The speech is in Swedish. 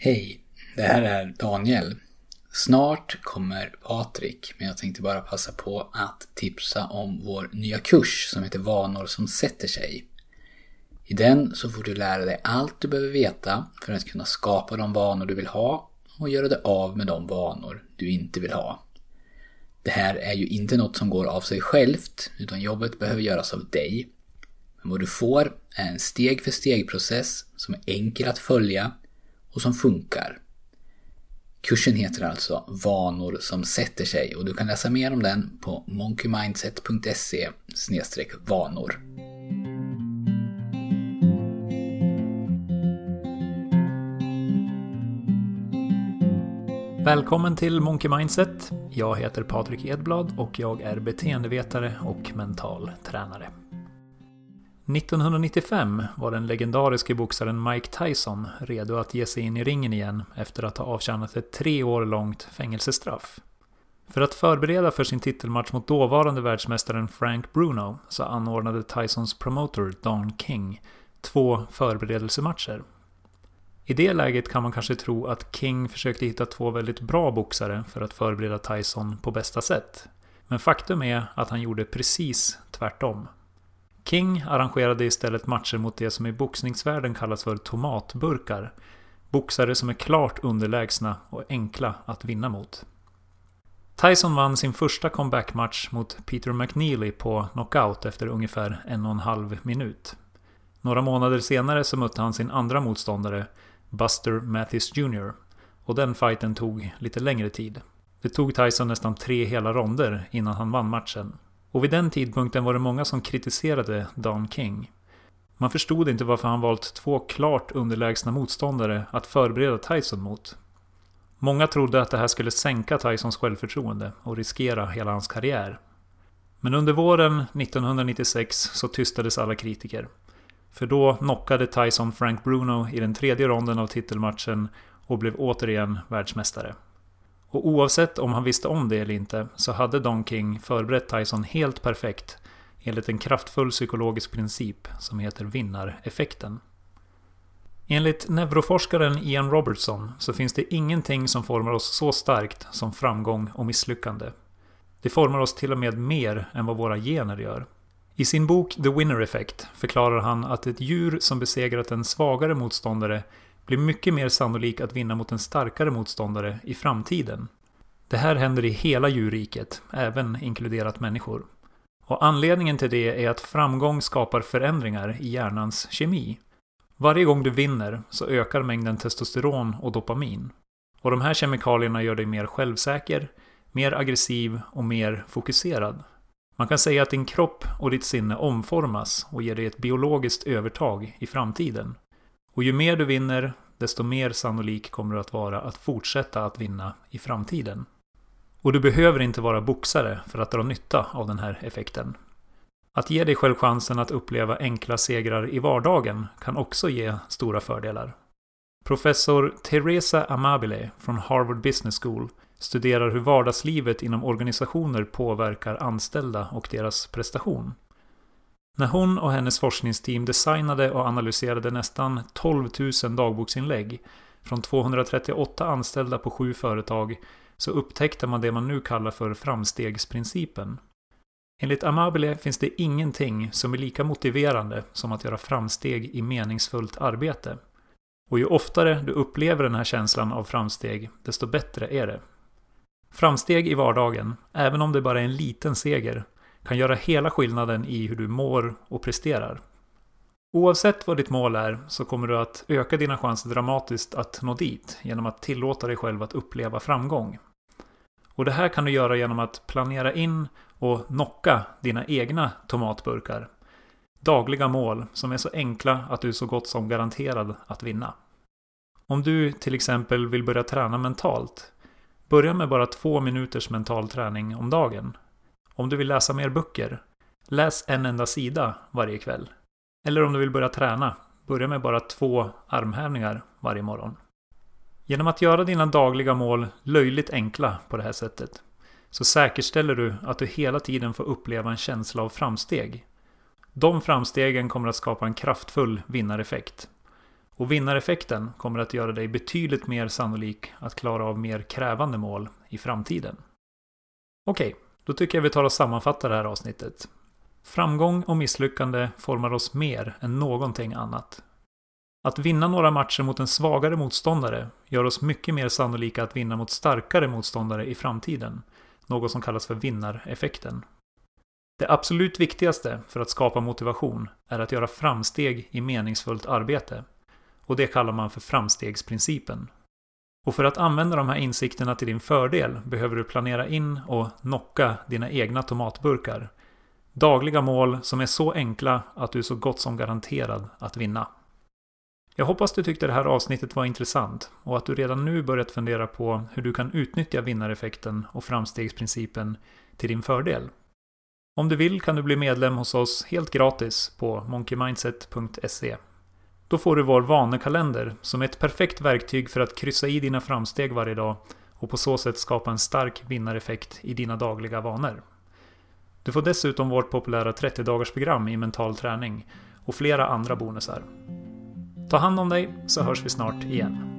Hej, det här är Daniel. Snart kommer Patrik, men jag tänkte bara passa på att tipsa om vår nya kurs som heter Vanor som sätter sig. I den så får du lära dig allt du behöver veta för att kunna skapa de vanor du vill ha och göra dig av med de vanor du inte vill ha. Det här är ju inte något som går av sig självt, utan jobbet behöver göras av dig. Men vad du får är en steg för steg process som är enkel att följa och som funkar. Kursen heter alltså Vanor som sätter sig och du kan läsa mer om den på monkeymindset.se vanor. Välkommen till Monkey Mindset. Jag heter Patrik Edblad och jag är beteendevetare och mental tränare. 1995 var den legendariske boxaren Mike Tyson redo att ge sig in i ringen igen efter att ha avtjänat ett tre år långt fängelsestraff. För att förbereda för sin titelmatch mot dåvarande världsmästaren Frank Bruno så anordnade Tysons promotor Don King två förberedelsematcher. I det läget kan man kanske tro att King försökte hitta två väldigt bra boxare för att förbereda Tyson på bästa sätt. Men faktum är att han gjorde precis tvärtom. King arrangerade istället matcher mot det som i boxningsvärlden kallas för tomatburkar. Boxare som är klart underlägsna och enkla att vinna mot. Tyson vann sin första comebackmatch mot Peter McNeely på knockout efter ungefär en och en halv minut. Några månader senare så mötte han sin andra motståndare, Buster Mathis Jr. Och den fighten tog lite längre tid. Det tog Tyson nästan tre hela ronder innan han vann matchen. Och vid den tidpunkten var det många som kritiserade Don King. Man förstod inte varför han valt två klart underlägsna motståndare att förbereda Tyson mot. Många trodde att det här skulle sänka Tysons självförtroende och riskera hela hans karriär. Men under våren 1996 så tystades alla kritiker. För då knockade Tyson Frank Bruno i den tredje ronden av titelmatchen och blev återigen världsmästare. Och oavsett om han visste om det eller inte så hade Don King förberett Tyson helt perfekt enligt en kraftfull psykologisk princip som heter vinnareffekten. Enligt neuroforskaren Ian Robertson så finns det ingenting som formar oss så starkt som framgång och misslyckande. Det formar oss till och med mer än vad våra gener gör. I sin bok The Winner Effect förklarar han att ett djur som besegrat en svagare motståndare blir mycket mer sannolik att vinna mot en starkare motståndare i framtiden. Det här händer i hela djurriket, även inkluderat människor. Och anledningen till det är att framgång skapar förändringar i hjärnans kemi. Varje gång du vinner så ökar mängden testosteron och dopamin. Och de här kemikalierna gör dig mer självsäker, mer aggressiv och mer fokuserad. Man kan säga att din kropp och ditt sinne omformas och ger dig ett biologiskt övertag i framtiden. Och ju mer du vinner, desto mer sannolik kommer du att vara att fortsätta att vinna i framtiden. Och du behöver inte vara boxare för att dra nytta av den här effekten. Att ge dig själv chansen att uppleva enkla segrar i vardagen kan också ge stora fördelar. Professor Teresa Amabile från Harvard Business School studerar hur vardagslivet inom organisationer påverkar anställda och deras prestation. När hon och hennes forskningsteam designade och analyserade nästan 12 000 dagboksinlägg från 238 anställda på sju företag så upptäckte man det man nu kallar för framstegsprincipen. Enligt Amabile finns det ingenting som är lika motiverande som att göra framsteg i meningsfullt arbete. Och ju oftare du upplever den här känslan av framsteg, desto bättre är det. Framsteg i vardagen, även om det bara är en liten seger, kan göra hela skillnaden i hur du mår och presterar. Oavsett vad ditt mål är så kommer du att öka dina chanser dramatiskt att nå dit genom att tillåta dig själv att uppleva framgång. Och det här kan du göra genom att planera in och knocka dina egna tomatburkar. Dagliga mål som är så enkla att du är så gott som garanterad att vinna. Om du till exempel vill börja träna mentalt, börja med bara två minuters mental träning om dagen om du vill läsa mer böcker, läs en enda sida varje kväll. Eller om du vill börja träna, börja med bara två armhävningar varje morgon. Genom att göra dina dagliga mål löjligt enkla på det här sättet så säkerställer du att du hela tiden får uppleva en känsla av framsteg. De framstegen kommer att skapa en kraftfull vinnareffekt. Och vinnareffekten kommer att göra dig betydligt mer sannolik att klara av mer krävande mål i framtiden. Okej, då tycker jag vi tar och sammanfattar det här avsnittet. Framgång och misslyckande formar oss mer än någonting annat. Att vinna några matcher mot en svagare motståndare gör oss mycket mer sannolika att vinna mot starkare motståndare i framtiden. Något som kallas för vinnareffekten. Det absolut viktigaste för att skapa motivation är att göra framsteg i meningsfullt arbete. Och det kallar man för framstegsprincipen. Och för att använda de här insikterna till din fördel behöver du planera in och knocka dina egna tomatburkar. Dagliga mål som är så enkla att du är så gott som garanterad att vinna. Jag hoppas du tyckte det här avsnittet var intressant och att du redan nu börjat fundera på hur du kan utnyttja vinnareffekten och framstegsprincipen till din fördel. Om du vill kan du bli medlem hos oss helt gratis på monkeymindset.se. Då får du vår vanekalender som är ett perfekt verktyg för att kryssa i dina framsteg varje dag och på så sätt skapa en stark vinnareffekt i dina dagliga vanor. Du får dessutom vårt populära 30-dagarsprogram i mental träning och flera andra bonusar. Ta hand om dig så hörs vi snart igen.